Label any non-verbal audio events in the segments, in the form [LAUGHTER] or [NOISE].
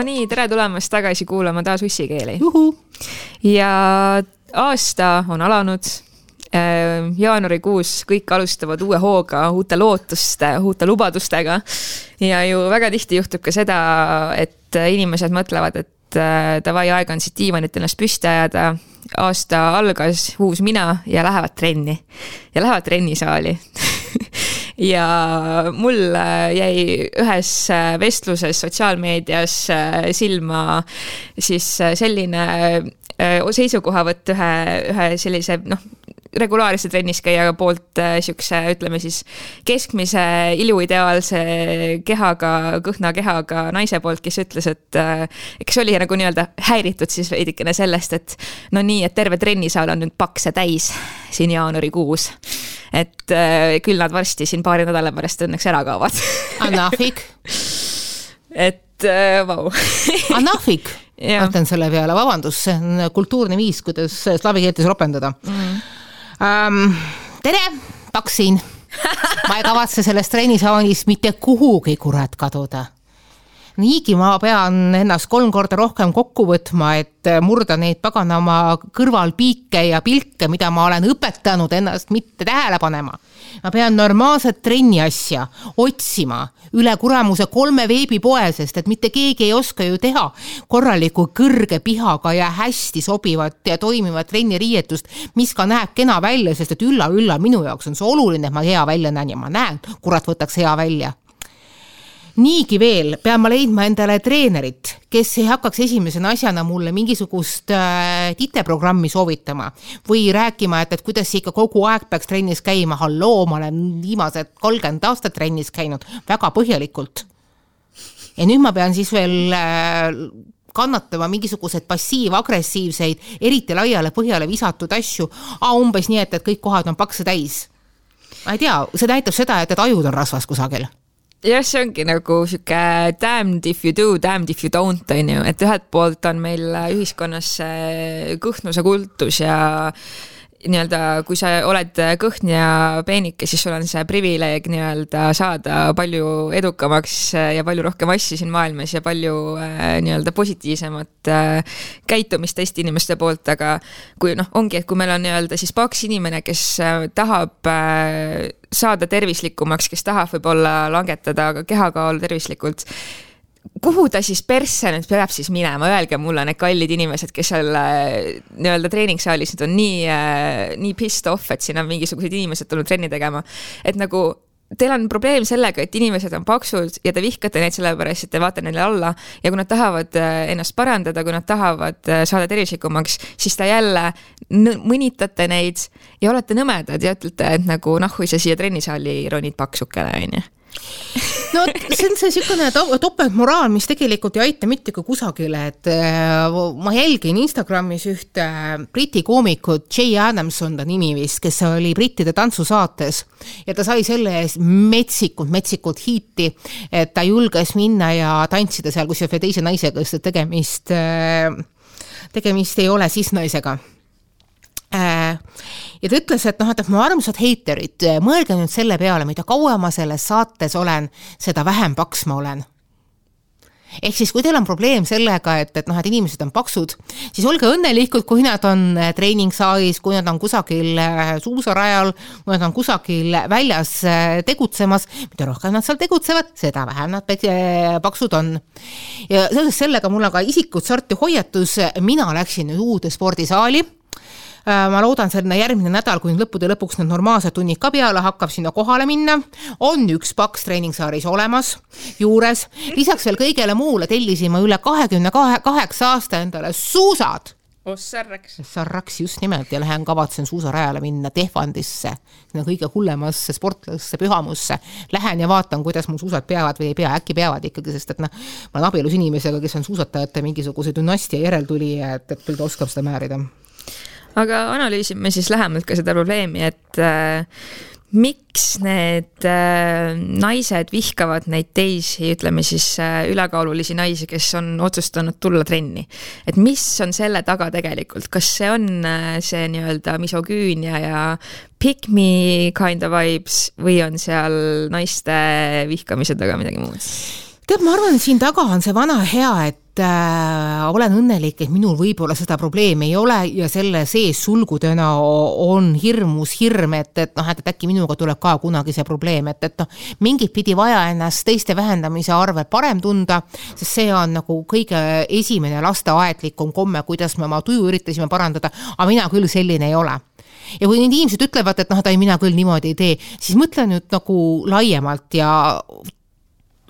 no nii, tere tulemast tagasi kuulama taas ussikeeli. ja aasta on alanud äh, jaanuarikuus kõik alustavad uue hooga, uute lootuste, uute lubadustega. ja ju väga tihti juhtub ka seda, et inimesed mõtlevad, et äh, davai, aeg on siit diivanilt ennast püsti ajada. aasta algas, uus mina ja lähevad trenni ja lähevad trennisaali [LAUGHS] [LAUGHS] ja mul äh, jäi ühes äh, vestluses sotsiaalmeedias äh, silma siis selline seisukohavõtt ühe, ühe sellise noh, regulaarse trennis käija poolt siukse, ütleme siis keskmise iluideaalse kehaga, kõhna kehaga naise poolt, kes ütles, et kes oli nagu nii-öelda häiritud siis veidikene sellest, et no nii, et terve trennisaal on nüüd pakse täis siin jaanuarikuus. Et äh, küll nad varsti siin paari nädala pärast õnneks ära kaovad. Anahvik. [LAUGHS] Et äh, vau. [LAUGHS] Anahvik? Mõtlen selle peale, vabandust, see on kultuurne viis, kuidas slaavi keeltes ropendada. Mm.. Um, tere, Paks siin. ma ei kavatse sellest trennisaalis mitte kuhugi, kurat, kaduda niigi ma pean ennast kolm korda rohkem kokku võtma, et murda neid paganama kõrvalpiike ja pilke, mida ma olen õpetanud ennast mitte tähele panema. ma pean normaalset trenni asja otsima üle kuramuse kolme veebipoe, sest et mitte keegi ei oska ju teha korralikku kõrge pihaga ja hästi sobivat ja toimivat trenniriietust, mis ka näeb kena välja, sest et ülla-ülla, minu jaoks on see oluline, et ma hea välja näen ja ma näen, kurat, võtaks hea välja niigi veel pean ma leidma endale treenerit, kes ei hakkaks esimese asjana mulle mingisugust äh, titeprogrammi soovitama või rääkima, et, et kuidas ikka kogu aeg peaks trennis käima. halloo, ma olen viimased kolmkümmend aastat trennis käinud väga põhjalikult. ja nüüd ma pean siis veel äh, kannatama mingisuguseid passiiv-agressiivseid, eriti laiale põhjale visatud asju, umbes nii, et, et kõik kohad on pakse täis. ma ei tea, see näitab seda, et, et ajud on rasvas kusagil jah, see ongi nagu sihuke damned if you do, damned if you don't, on ju, et ühelt poolt on meil ühiskonnas see kõhnuse kultus ja nii-öelda, kui sa oled kõhn ja peenike, siis sul on see privileeg nii-öelda saada palju edukamaks ja palju rohkem asju siin maailmas ja palju äh, nii-öelda positiivsemat äh, käitumist teiste inimeste poolt, aga kui noh, ongi, et kui meil on nii-öelda siis paks inimene, kes äh, tahab saada tervislikumaks, kes tahab võib-olla langetada kehakaalu tervislikult kuhu ta siis persse nüüd peab siis minema, öelge mulle, need kallid inimesed, kes seal äh, nii-öelda treeningsaalis nüüd on nii, äh, nii pissed off, et siin on mingisugused inimesed tulnud trenni tegema. et nagu teil on probleem sellega, et inimesed on paksud ja te vihkate neid sellepärast, et te vaatate neile alla. Ja kui nad tahavad äh, ennast parandada, kui nad tahavad saada tervislikumaks, siis te jälle mõnitate neid ja olete nõmedad ja ütlete, et nagu nahhu sa siia trennisaali ronid paksukene, onju no see on see niisugune topeltmoraal, mis tegelikult ei aita mitte ka kusagile, et äh, ma jälgin Instagramis ühte Briti koomikut, Jay Adamson ta nimi vist, kes oli brittide tantsusaates. Ja ta sai selle eest metsikult, metsikult hiiti, et ta julges minna ja tantsida seal kusjuures ühe teise naisega, sest et tegemist, äh, tegemist ei ole cis-naisega Äh, ja ta ütles, et noh, et mu armsad heiterid, mõelge nüüd selle peale, mida kauem ma selles saates olen, seda vähem paks ma olen. Ehk siis, kui teil on probleem sellega, et, et noh, et inimesed on paksud, siis olge õnnelikud, kui nad on äh, treeningsaalis, kui nad on kusagil äh, suusarajal, kui nad on kusagil väljas tegutsemas, mida rohkem nad seal tegutsevad, seda vähem nad paksud on. ja seoses sellega mul on ka isikut sorti hoiatus, mina läksin uude spordisaali. Äh, ma loodan sinna järgmine nädal, kui lõppude lõpuks need normaalsed tunnid ka peale hakkab, sinna kohale minna. on üks paks treeningsaalis olemas, juures, lisaks veel kõigele muule tellisin ma üle kahekümne kahe, kaheksa aasta endale suusad Ossarraks. Sarraks just nimelt ja lähen, kavatsen suusarajale minna Tehvandisse, sinna kõige hullemasse sportlasse pühamusse. Lähen ja vaatan, kuidas mul suusad peavad või ei pea, äkki peavad ikkagi, sest et noh, ma olen abielus inimesega, kes on suusatajate mingisuguse dünastia järeltulija, et, et küll ta oskab seda määrida aga analüüsime siis lähemalt ka seda probleemi, et äh, miks need äh, naised vihkavad neid teisi, ütleme siis äh, ülekaalulisi naisi, kes on otsustanud tulla trenni. et mis on selle taga tegelikult, kas see on äh, see nii-öelda misogüünia ja pick me kind of vibes või on seal naiste vihkamise taga midagi muud? tead, ma arvan, et siin taga on see vana hea, et äh, olen õnnelik, et minul võib-olla seda probleemi ei ole ja selle sees sulgudena on hirmus hirm, et, et noh, et äkki minuga tuleb ka kunagi see probleem, et, et noh, mingit pidi vaja ennast teiste vähendamise arvel parem tunda, sest see on nagu kõige esimene lasteaedlikum komme, kuidas me oma tuju üritasime parandada, aga mina küll selline ei ole. Ja kui need inimesed ütlevad, et noh, et ei, mina küll niimoodi ei tee, siis mõtle nüüd nagu laiemalt ja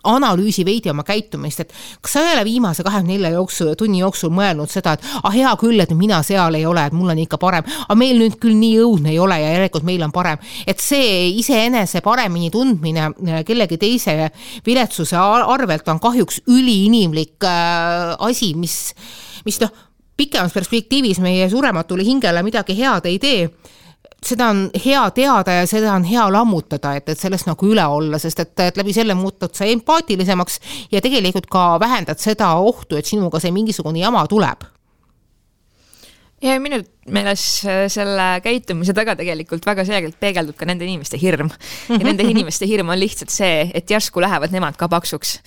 analüüsi veidi oma käitumist, et kas sa ei ole viimase kahekümne nelja jooksul, tunni jooksul mõelnud seda, et ah hea küll, et mina seal ei ole, et mul on ikka parem, aga meil nüüd küll nii õudne ei ole ja järelikult meil on parem. et see iseenese paremini tundmine äh, kellegi teise viletsuse arvelt on kahjuks üliinimlik äh, asi, mis, mis noh, pikemas perspektiivis meie surematule hingele midagi head ei tee seda on hea teada ja seda on hea lammutada, et, et sellest nagu üle olla, sest et, et läbi selle muutud sa empaatilisemaks ja tegelikult ka vähendad seda ohtu, et sinuga see mingisugune jama tuleb. ja minu meeles äh, selle käitumise taga tegelikult väga selgelt peegeldub ka nende inimeste hirm. ja nende inimeste hirm on lihtsalt see, et järsku lähevad nemad ka paksuks.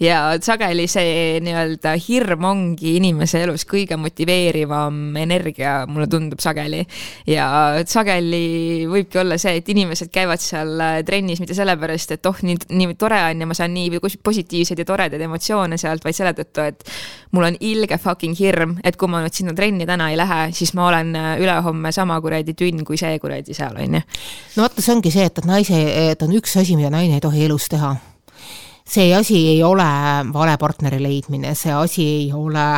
ja sageli see nii-öelda hirm ongi inimese elus kõige motiveerivam energia, mulle tundub sageli. ja sageli võibki olla see, et inimesed käivad seal äh, trennis mitte sellepärast, et oh, nii, nii tore on ja ma saan nii positiivseid ja toredaid emotsioone sealt, vaid selle tõttu, et mul on ilge fucking hirm, et kui ma nüüd sinna trenni täna ei lähe, siis ma olen on äh, ülehomme sama kuradi tünn kui see kuradi seal, on ju. no vaata, see ongi see, et, et naise, et on üks asi, mida naine ei tohi elus teha. see asi ei ole vale partneri leidmine, see asi ei ole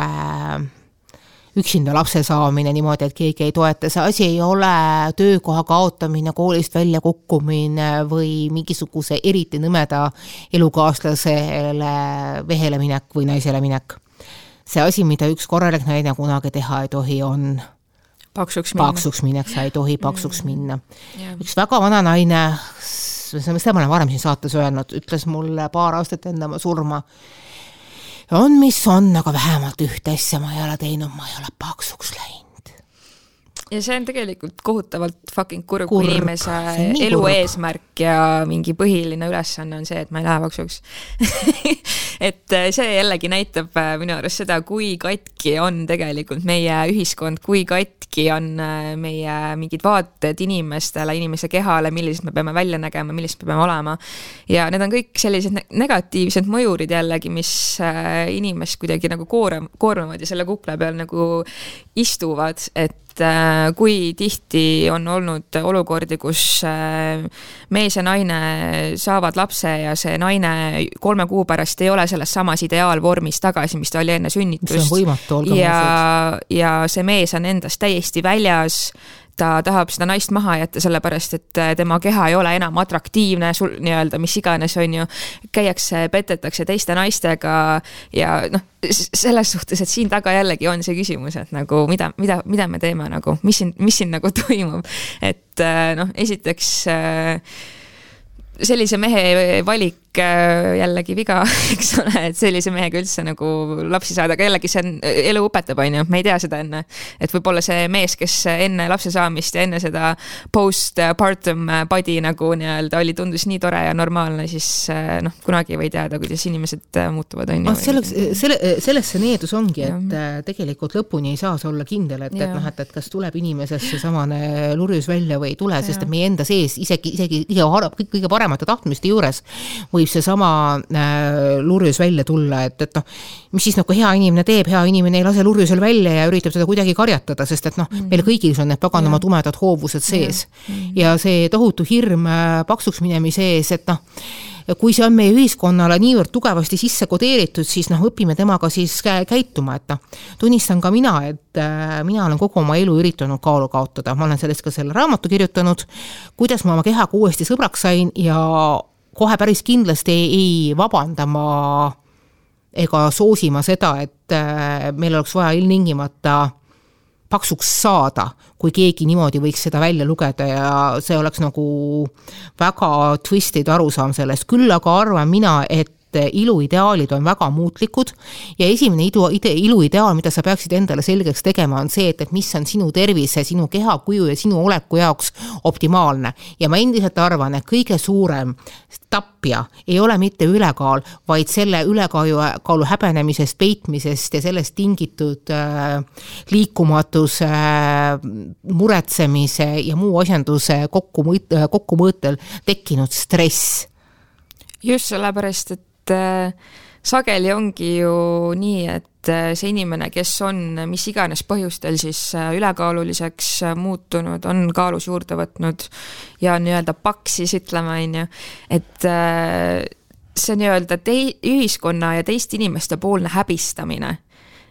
üksinda lapse saamine niimoodi, et keegi ei toeta, see asi ei ole töökoha kaotamine, koolist välja kukkumine või mingisuguse eriti nõmeda elukaaslasele vehele minek või naisele minek. see asi, mida üks korralik naine kunagi teha ei tohi, on paksuks minna. paksuks minek, sa ei tohi paksuks mm. minna yeah.. üks väga vana naine, seda ma olen varem siin saates öelnud, ütles mulle paar aastat enne oma surma, on, mis on, aga vähemalt ühte asja ma ei ole teinud, ma ei ole paksuks läinud ja see on tegelikult kohutavalt fucking kurb, kurb., kui inimese elu kurb. eesmärk ja mingi põhiline ülesanne on see, et ma ei lähe paksuks [LAUGHS] et äh, see jällegi näitab äh, minu arust seda, kui katki on tegelikult meie ühiskond, kui katki on äh, meie mingid vaated inimestele, inimese kehale, millised me peame välja nägema, millised me peame olema. ja need on kõik sellised negatiivsed mõjurid jällegi, mis inimest kuidagi nagu koorm-, koormavad ja selle kukla peal nagu istuvad, et et äh, kui tihti on olnud olukordi, kus äh, mees ja naine saavad lapse ja see naine kolme kuu pärast ei ole selles samas ideaalvormis tagasi, mis ta oli enne sünnitust. ausad. ja see mees on endast täiesti väljas ta tahab seda naist maha jätta, sellepärast et äh, tema keha ei ole enam atraktiivne, sul nii-öelda mis iganes, on ju. käiakse, petetakse teiste naistega ja noh, selles suhtes, et siin taga jällegi on see küsimus, et nagu mida, mida, mida me teeme nagu, mis siin, mis siin nagu [LAUGHS] toimub. et äh, noh, esiteks äh, sellise mehe valik Äh, jällegi viga, [LAUGHS] eks ole, et sellise mehega üldse nagu lapsi saada, aga jällegi see on, elu õpetab, on ju, me ei tea seda enne. et võib-olla see mees, kes enne lapse saamist ja enne seda postpartum body nagu nii-öelda oli, tundus nii tore ja normaalne, siis äh, noh, kunagi ei või teada, kuidas inimesed äh, muutuvad, on ju. selleks, selle, selles see needus ongi, et tegelikult lõpuni ei saa sa olla kindel, et, et noh, et, et kas tuleb inimesest seesamane lurjus välja või ei tule, sest et meie enda sees isegi, isegi kõige, kõige paremate tahtmiste juures või võib seesama äh, lurjus välja tulla, et, et noh, mis siis nagu hea inimene teeb, hea inimene ei lase lurjusel välja ja üritab seda kuidagi karjatada, sest et noh mm., meil kõigil on need paganama tumedad hoovused sees. Mm. ja see tohutu hirm äh, paksuks minemise ees, et noh, kui see on meie ühiskonnale niivõrd tugevasti sisse kodeeritud, siis noh, õpime temaga siis käituma, et noh, tunnistan ka mina, et äh, mina olen kogu oma elu üritanud kaalu kaotada, ma olen sellest ka selle raamatu kirjutanud, kuidas ma oma kehaga uuesti sõbraks sain ja kohe päris kindlasti ei, ei vabanda ma ega soosi ma seda, et äh, meil oleks vaja ilmtingimata paksuks saada, kui keegi niimoodi võiks seda välja lugeda ja see oleks nagu väga twisted arusaam sellest, küll aga arvan mina, et iluideaalid on väga muutlikud ja esimene idu, ide, iluideaal, mida sa peaksid endale selgeks tegema, on see, et, et mis on sinu tervise, sinu kehakuju ja sinu oleku jaoks optimaalne. ja ma endiselt arvan, et kõige suurem tapja ei ole mitte ülekaal, vaid selle ülekaalu, kaalu häbenemisest, peitmisest ja sellest tingitud äh, liikumatuse äh,, muretsemise ja muu asjanduse kokku, kokkumõõtel tekkinud stress. just sellepärast, et äh, sageli ongi ju nii, et äh, see inimene, kes on mis iganes põhjustel siis äh, ülekaaluliseks muutunud, on kaalus juurde võtnud ja nii-öelda paks siis ütleme, on ju, et see nii-öelda tei-, ühiskonna ja teiste inimeste poolne häbistamine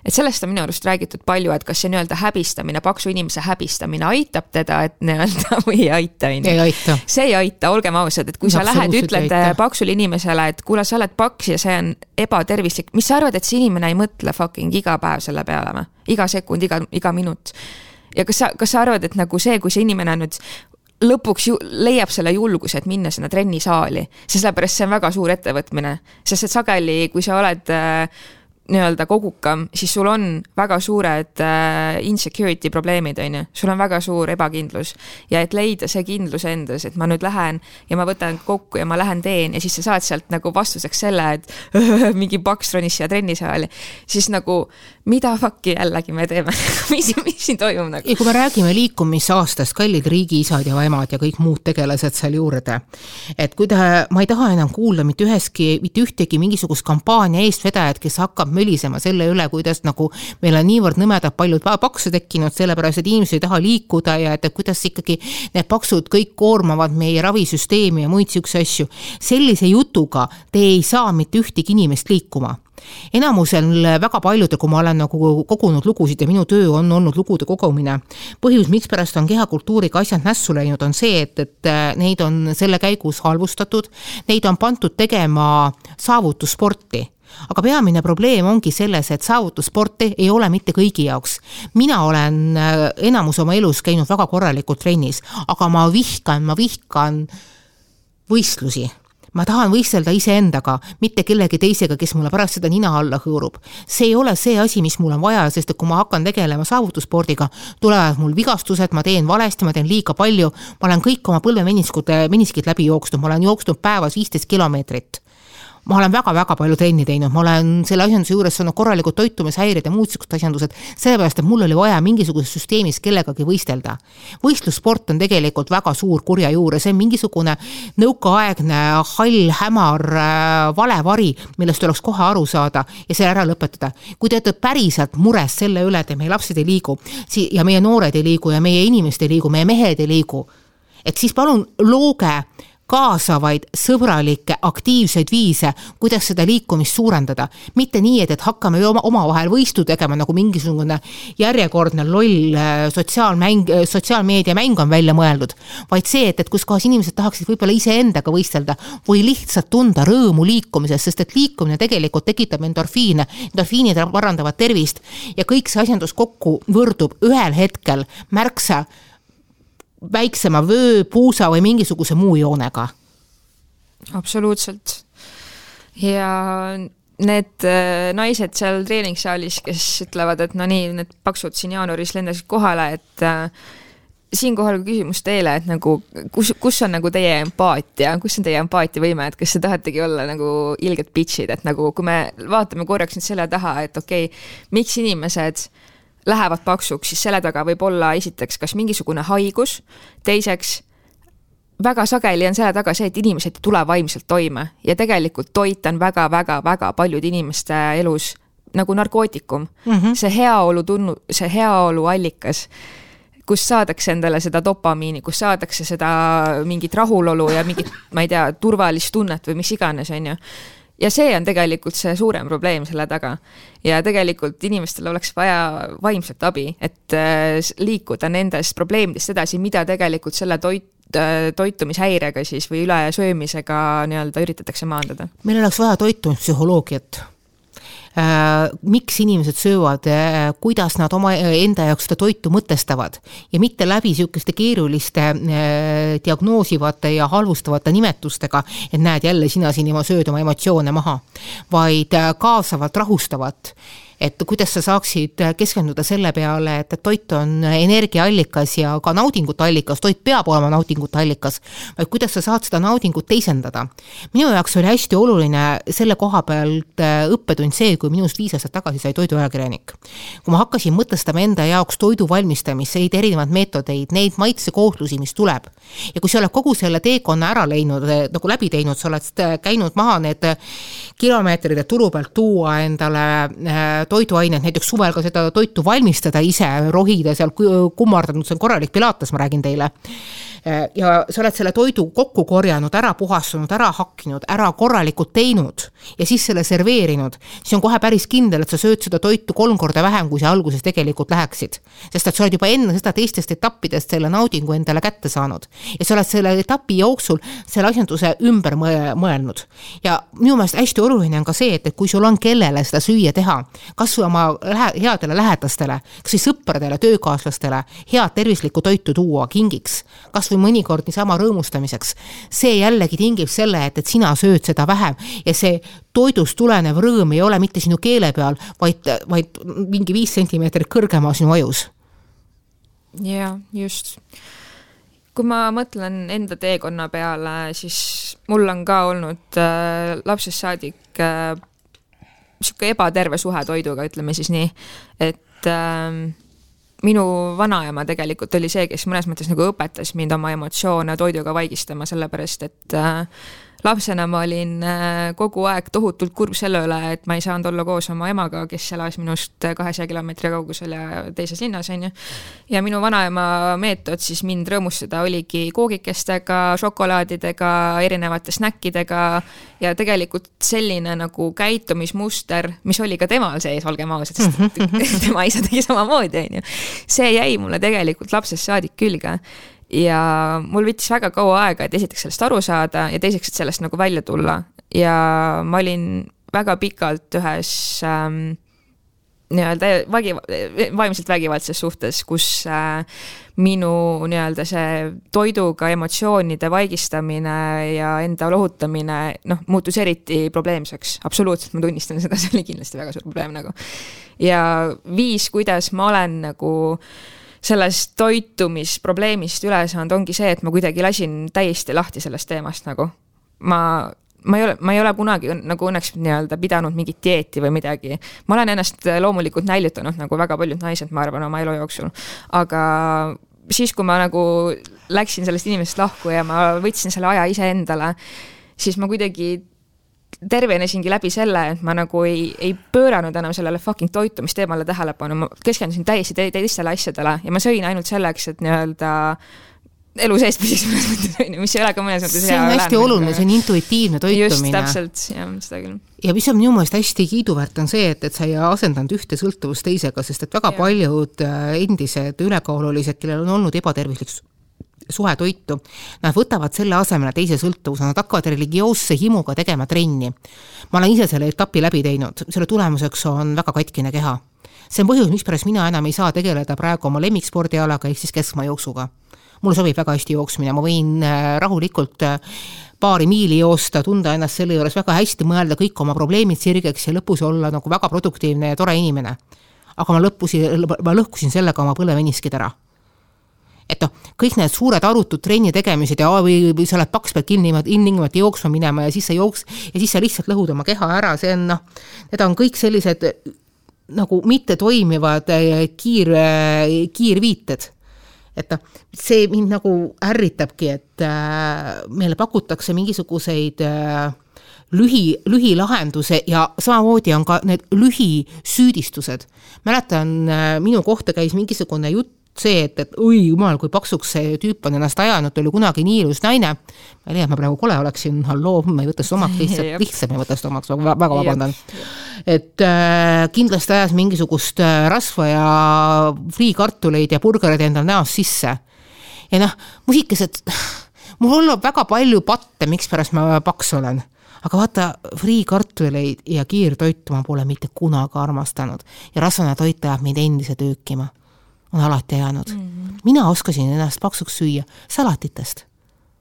et sellest on minu arust räägitud palju, et kas see nii-öelda häbistamine, paksu inimese häbistamine aitab teda, et nii-öelda [LAUGHS] või ei aita, on ju. see ei aita, olgem ausad, et kui no, sa lähed, ütled paksule inimesele, et kuule, sa oled paks ja see on ebatervislik, mis sa arvad, et see inimene ei mõtle fucking iga päev selle peale või? iga sekund, iga, iga minut. ja kas sa, kas sa arvad, et nagu see, kui see inimene nüüd lõpuks ju leiab selle julguse, et minna sinna trennisaali, sellepärast see on väga suur ettevõtmine, sest et sageli, kui sa oled äh, nii-öelda kogukam, siis sul on väga suured äh, insecurity probleemid, on ju, sul on väga suur ebakindlus. ja et leida see kindlus endas, et ma nüüd lähen ja ma võtan kokku ja ma lähen teen ja siis sa saad sealt nagu vastuseks selle, et [LAUGHS] mingi paks ronis siia trennisaali, siis nagu mida fuck'i jällegi me teeme [LAUGHS] mis, mis siin toimub nagu? ja kui me räägime liikumisaastast, kallid riigiisad ja emad ja kõik muud tegelased seal juurde, et kui te, ma ei taha enam kuulda mitte üheski, mitte ühtegi mingisugust kampaania eestvedajat, kes hakkab mölisema selle üle, kuidas nagu meil on niivõrd nõmedad paljud pakse tekkinud, sellepärast et inimesed ei taha liikuda ja et, et kuidas ikkagi need paksud kõik koormavad meie ravisüsteemi ja muid niisuguseid asju. sellise jutuga te ei saa mitte ühtegi inimest liikuma enamusel väga paljudel, kui ma olen nagu kogunud lugusid ja minu töö on olnud lugude kogumine, põhjus, mikspärast on kehakultuuriga asjad nässu läinud, on see, et, et äh, neid on selle käigus halvustatud, neid on pandud tegema saavutussporti aga peamine probleem ongi selles, et saavutussport ei ole mitte kõigi jaoks. mina olen äh, enamus oma elus käinud väga korralikult trennis, aga ma vihkan, ma vihkan võistlusi ma tahan võistelda iseendaga, mitte kellegi teisega, kes mulle pärast seda nina alla hõõrub. see ei ole see asi, mis mul on vaja, sest et kui ma hakkan tegelema saavutusspordiga, tulevad mul vigastused, ma teen valesti, ma teen liiga palju, ma olen kõik oma põlvemeniskud, meniskid läbi jooksnud, ma olen jooksnud päevas viisteist kilomeetrit ma olen väga-väga palju trenni teinud, ma olen selle asjanduse juures saanud korralikud toitumishäired ja muud niisugused asjandused, sellepärast et mul oli vaja mingisuguses süsteemis kellegagi võistelda. võistlussport on tegelikult väga suur kurja juur ja see on mingisugune nõukaaegne hall, hämar äh, valevari, millest tuleks kohe aru saada ja see ära lõpetada. kui te olete päriselt mures selle üle, et meie lapsed ei liigu ja meie noored ei liigu ja meie inimesed ei liigu, meie mehed ei liigu, et siis palun looge kaasavaid, sõbralikke, aktiivseid viise, kuidas seda liikumist suurendada. mitte nii, et, et hakkame ju oma, omavahel võistu tegema, nagu mingisugune järjekordne loll äh, sotsiaalmäng, äh, sotsiaalmeedia mäng on välja mõeldud, vaid see, et, et kus kohas inimesed tahaksid võib-olla iseendaga võistelda või lihtsalt tunda rõõmu liikumisest, sest et liikumine tegelikult tekitab endorfiine, endorfiinid parandavad tervist ja kõik see asjandus kokku võrdub ühel hetkel märksa väiksema vöö, puusa või mingisuguse muu joonega. absoluutselt. ja need äh, naised seal treeningsaalis, kes ütlevad, et no nii, need paksud siin jaanuaris lendasid kohale, et äh, siinkohal küsimus teile, et nagu kus, kus on nagu teie empaatia, kus on teie empaatiavõime, et kas te tahategi olla nagu ilged bitch'id, et nagu kui me vaatame korraks nüüd selle taha, et okei okay,, miks inimesed äh, lähevad paksuks, siis selle taga võib olla esiteks kas mingisugune haigus, teiseks väga sageli on selle taga see, et inimesed ei tule vaimselt toime ja tegelikult toit on väga-väga-väga paljude inimeste elus nagu narkootikum mm. -hmm. see heaolu tunnu, see heaolu allikas, kus saadakse endale seda dopamiini, kus saadakse seda mingit rahulolu ja mingit, ma ei tea, turvalist tunnet või mis iganes, on ju ja see on tegelikult see suurem probleem selle taga. ja tegelikult inimestel oleks vaja vaimset abi, et äh, liikuda nendest probleemidest edasi, mida tegelikult selle toit, äh, toitumishäirega siis või ülesöömisega nii-öelda üritatakse maandada? meil oleks vaja toitumispsühholoogiat miks inimesed söövad, kuidas nad oma enda jaoks seda toitu mõtestavad? Ja mitte läbi niisuguste keeruliste diagnoosivate ja halvustavate nimetustega, et näed, jälle sina siin juba sööd oma emotsioone maha, vaid kaasavalt, rahustavalt et kuidas sa saaksid keskenduda selle peale, et, et toit on energiaallikas ja ka naudingute allikas, toit peab olema naudingute allikas, vaid kuidas sa saad seda naudingut teisendada. minu jaoks oli hästi oluline selle koha pealt äh, õppetund see, kui minust viis aastat tagasi sai toiduajakirjanik. kui ma hakkasin mõtestama enda jaoks toidu valmistamist, neid erinevaid meetodeid, neid maitsekohtlusi, mis tuleb. ja kui sa oled kogu selle teekonna ära läinud, äh, nagu läbi teinud, sa oled äh, käinud maha need kilomeetrid, et turu pealt tuua endale toiduaineid, näiteks suvel ka seda toitu valmistada ise, rohida seal kummardanud, see on korralik pilates, ma räägin teile ja sa oled selle toidu kokku korjanud, ära puhastanud, ära hakkinud, ära korralikult teinud ja siis selle serveerinud, siis on kohe päris kindel, et sa sööd seda toitu kolm korda vähem, kui sa alguses tegelikult läheksid. sest et sa oled juba enne seda teistest etappidest selle naudingu endale kätte saanud ja sa oled selle etapi jooksul selle asjanduse ümber mõelnud. ja minu meelest hästi oluline on ka see, et, et kui sul on kellele seda süüa teha, kas või oma lähe, headele lähedastele, kas või sõpradele, töökaaslastele head tervislikku toitu tuua kingiks, kas või mõnikord niisama rõõmustamiseks. see jällegi tingib selle, et, et sina sööd seda vähem ja see toidust tulenev rõõm ei ole mitte sinu keele peal, vaid, vaid mingi viis sentimeetrit kõrgemal sinu ajus. jaa, just. kui ma mõtlen enda teekonna peale, siis mul on ka olnud äh, lapsest saadik äh, niisugune ebaterve suhe toiduga, ütleme siis nii, et äh, minu vanaema tegelikult oli see, kes mõnes mõttes nagu õpetas mind oma emotsioone toiduga vaigistama, sellepärast et äh, lapsena ma olin äh, kogu aeg tohutult kurb selle üle, et ma ei saanud olla koos oma emaga, kes elas minust kahesaja kilomeetri kaugusel ja teises linnas, on ju. ja minu vanaema meetod siis mind rõõmustada oligi koogikestega, šokolaadidega, erinevate snäkkidega ja tegelikult selline nagu käitumismuster, mis oli ka temal sees, olgem ausad, sest [LAUGHS] tema isa tegi samamoodi, on ju. see jäi mulle tegelikult lapsest saadik külge ja mul võttis väga kaua aega, et esiteks sellest aru saada ja teiseks, et sellest nagu välja tulla ja ma olin väga pikalt ühes ähm, nii-öelda vägi, vaimselt vägivaldses suhtes, kus äh, minu nii-öelda see toiduga emotsioonide vaigistamine ja enda lohutamine noh, muutus eriti probleemseks, absoluutselt, ma tunnistan seda, [LAUGHS] see oli kindlasti väga suur probleem nagu. ja viis, kuidas ma olen nagu äh, sellest toitumisprobleemist üle saanud, ongi see, et ma kuidagi lasin täiesti lahti sellest teemast nagu. ma, ma ei ole, ma ei ole kunagi nagu õnneks nii-öelda pidanud mingit dieeti või midagi. ma olen ennast loomulikult näljutanud nagu väga paljud naised, ma arvan, oma elu jooksul. aga siis, kui ma nagu läksin sellest inimesest lahku ja ma võtsin selle aja iseendale, siis ma kuidagi tervenesingi läbi selle, et ma nagu ei, ei pööranud enam sellele fucking toitumisteemale tähelepanu, ma keskendusin täiesti te teistele asjadele ja ma sõin ainult selleks, et nii-öelda elu sees püsiks mõnes mõttes, on ju, mis ei ole ka mõnes mõttes hea. see on hästi oluline, see on intuitiivne toitumine. just, täpselt, jah, seda küll. ja mis on minu meelest hästi kiiduväärt, on see, et, et sa ei asendanud ühte sõltuvust teisega, sest et väga ja. paljud äh, endised ülekaalulised, kellel on olnud ebatervislik suhe toitu, nad võtavad selle asemele teise sõltuvuse, nad hakkavad religioosse himuga tegema trenni. ma olen ise selle etapi läbi teinud, selle tulemuseks on väga katkine keha. see on põhjus, mispärast mina enam ei saa tegeleda praegu oma lemmikspordialaga, ehk siis keskmaajooksuga. mulle sobib väga hästi jooksmine, ma võin äh, rahulikult äh, paari miili joosta, tunda ennast selle juures väga hästi, mõelda kõik oma probleemid sirgeks ja lõpus olla nagu väga produktiivne ja tore inimene. aga ma lõppusin, ma lõhkusin sellega oma põlveniskid ära et noh, kõik need suured arutud trenni tegemised ja või, või sa oled paks, pead kinni, ilmtingimata jooksma minema ja siis sa jooks- ja siis sa lihtsalt lõhud oma keha ära, see on noh, need on kõik sellised nagu mittetoimivad eh, kiir, eh, kiirviited. et noh, see mind nagu ärritabki, et äh, meile pakutakse mingisuguseid äh, lühi, lühilahenduse ja samamoodi on ka need lühisüüdistused. mäletan, minu kohta käis mingisugune jutt see, et, et oi jumal, kui paksuks see tüüp on ennast ajanud, oli kunagi nii ilus naine. ma ei et ma praegu kole oleksin, halloo, ma ei võta seda omaks, lihtsalt, lihtsalt ma ei võta seda omaks, väga vabandan. et äh, kindlasti ajas mingisugust äh, rasva ja friikartuleid ja burgereid endal näost sisse. ja noh, musikesed, mul olnud väga palju patte, mikspärast ma paks olen aga vaata, friikartuleid ja kiirtoitu ma pole mitte kunagi armastanud ja rasvane toit ajab mind endiselt öökima. On alati ajanud mm. -hmm. mina oskasin ennast paksuks süüa salatitest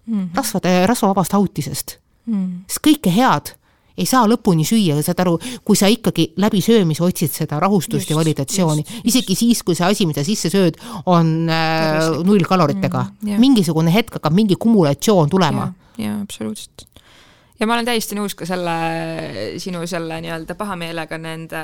mm, -hmm. rasvade, rasvavabast autisest mm. -hmm. sest kõike head ei saa lõpuni süüa, saad aru, kui sa ikkagi läbi söömise otsid seda rahustust just, ja validatsiooni, isegi siis, kui see asi, mida sisse sööd, on äh, null kaloritega mm,. mingisugune hetk hakkab mingi kumulatsioon tulema. jaa, absoluutselt ja ma olen täiesti nõus ka selle sinu selle nii-öelda pahameelega nende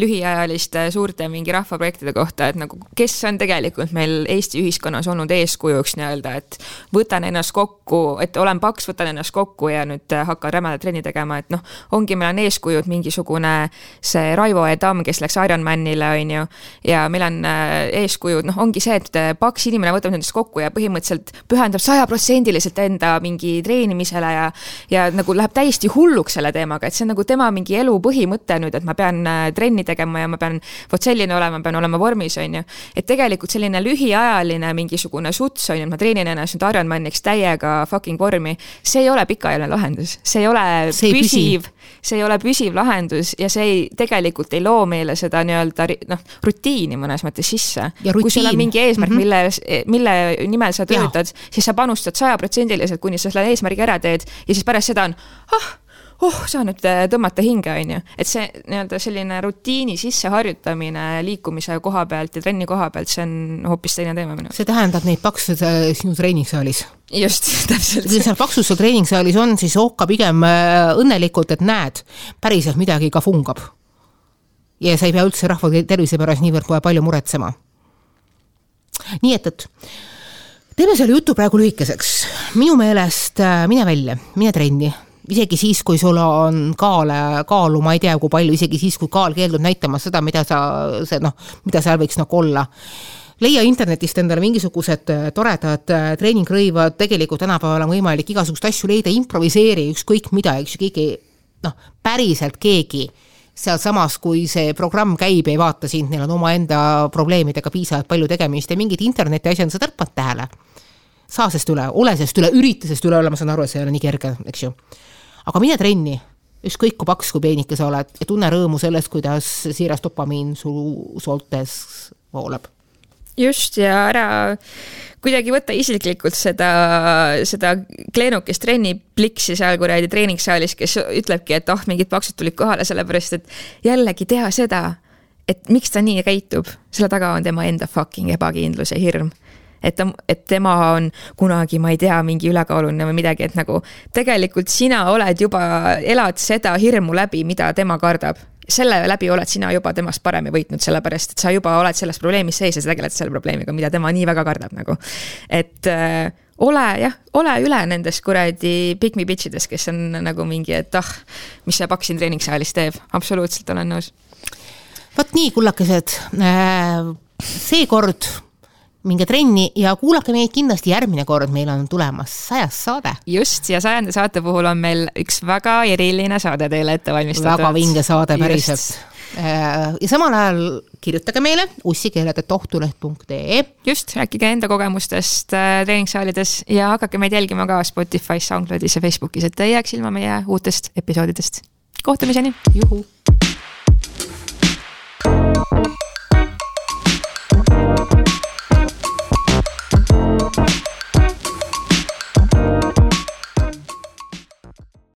lühiajaliste suurte mingi rahvaprojektide kohta, et nagu kes on tegelikult meil Eesti ühiskonnas olnud eeskujuks nii-öelda, et võtan ennast kokku, et olen paks, võtan ennast kokku ja nüüd hakkan rämedat trenni tegema, et noh, ongi, meil on eeskujud mingisugune see Raivo E. Tamm, kes läks Ironmanile, on ju, ja meil on äh, eeskujud, noh, ongi see, et paks inimene võtab endast kokku ja põhimõtteliselt pühendab sajaprotsendiliselt enda mingi treenimisele ja, ja ja nagu läheb täiesti hulluks selle teemaga, et see on nagu tema mingi elu põhimõte nüüd, et ma pean äh, trenni tegema ja ma pean vot selline olema, pean olema vormis, on ju. et tegelikult selline lühiajaline mingisugune suts on ju, et ma treenin ennast nüüd Ironmaniks täiega fucking vormi, see ei ole pikaajaline lahendus, see ei ole see ei püsiv, see ei ole püsiv lahendus ja see ei, tegelikult ei loo meile seda nii-öelda noh, rutiini mõnes mõttes sisse. kui sul on mingi eesmärk mm, -hmm. mille, mille nimel sa töötad, siis sa panustad sajaprotsendiliselt, kuni sa selle eesmärgi ära teed ja siis pärast seda on, ah oh, saan nüüd äh, tõmmata hinge, on ju. et see nii-öelda selline rutiini sisseharjutamine liikumise koha pealt ja trenni koha pealt, see on hoopis teine teema minu. see tähendab neid pakse äh, sinu treeningsaalis? just, [LAUGHS] täpselt. kui seal paksus treeningsaalis on, siis ohka pigem äh, õnnelikult, et näed, päriselt midagi ka fungab. ja sa ei pea üldse rahva tervise pärast niivõrd kohe palju muretsema. nii et, et teeme selle jutu praegu lühikeseks. minu meelest äh, mine välja, mine trenni, isegi siis, kui sul on kaale, kaalu ma ei tea, kui palju, isegi siis, kui kaal keeldub näitamas seda, mida sa, see noh, mida seal võiks nagu olla. Leia internetist endale mingisugused äh, toredad äh, treeningrõivad, tegelikult tänapäeval on võimalik igasuguseid asju leida, improviseeri ükskõik mida, eks ju, keegi noh, päriselt keegi sealsamas, kui see programm käib, ei vaata sind, neil on omaenda probleemidega piisavalt palju tegemist ja mingit interneti asja on sa tõrpad tähele. saa sest üle, ole sest üle, ürita sest üle olla, ma saan aru, et see ei ole nii kerge, eks ju. aga mine trenni, ükskõik kui paks, kui peenike sa oled ja tunne rõõmu sellest, kuidas siiras dopamiin su sooltes voolab. Just ja ära kuidagi võtta isiklikult seda, seda kleenukest trennipliksi seal kuradi treeningsaalis, kes ütlebki, et oh, mingid paksud tulid kohale, sellepärast et jällegi teha seda, et miks ta nii käitub, selle taga on tema enda fucking ebakindlus ja hirm. Et ta, et tema on kunagi, ma ei tea, mingi ülekaaluline või midagi, et nagu tegelikult sina oled juba, elad seda hirmu läbi, mida tema kardab selle läbi oled sina juba temast paremini võitnud, sellepärast et sa juba oled selles probleemis sees ja sa tegeled selle probleemiga, mida tema nii väga kardab nagu. et äh, ole jah, ole üle nendest kuradi pick me bitch idest, kes on nagu mingi, et ah, mis see paks siin treeningsaalis teeb, absoluutselt olen nõus. vot nii, kullakesed äh,, seekord minge trenni ja kuulake meid kindlasti järgmine kord, meil on tulemas sajas saade. just, ja sajanda saate puhul on meil üks väga eriline saade teile ette valmistatud. väga vinge saade päriselt. Äh, ja samal ajal kirjutage meile ussikeeled.ohtuleht.ee. just, rääkige enda kogemustest äh, treeningsaalides ja hakake meid jälgima ka Spotify's, SoundCloudis ja Facebookis, et ei jääks ilma meie uutest episoodidest. kohtumiseni. juhu.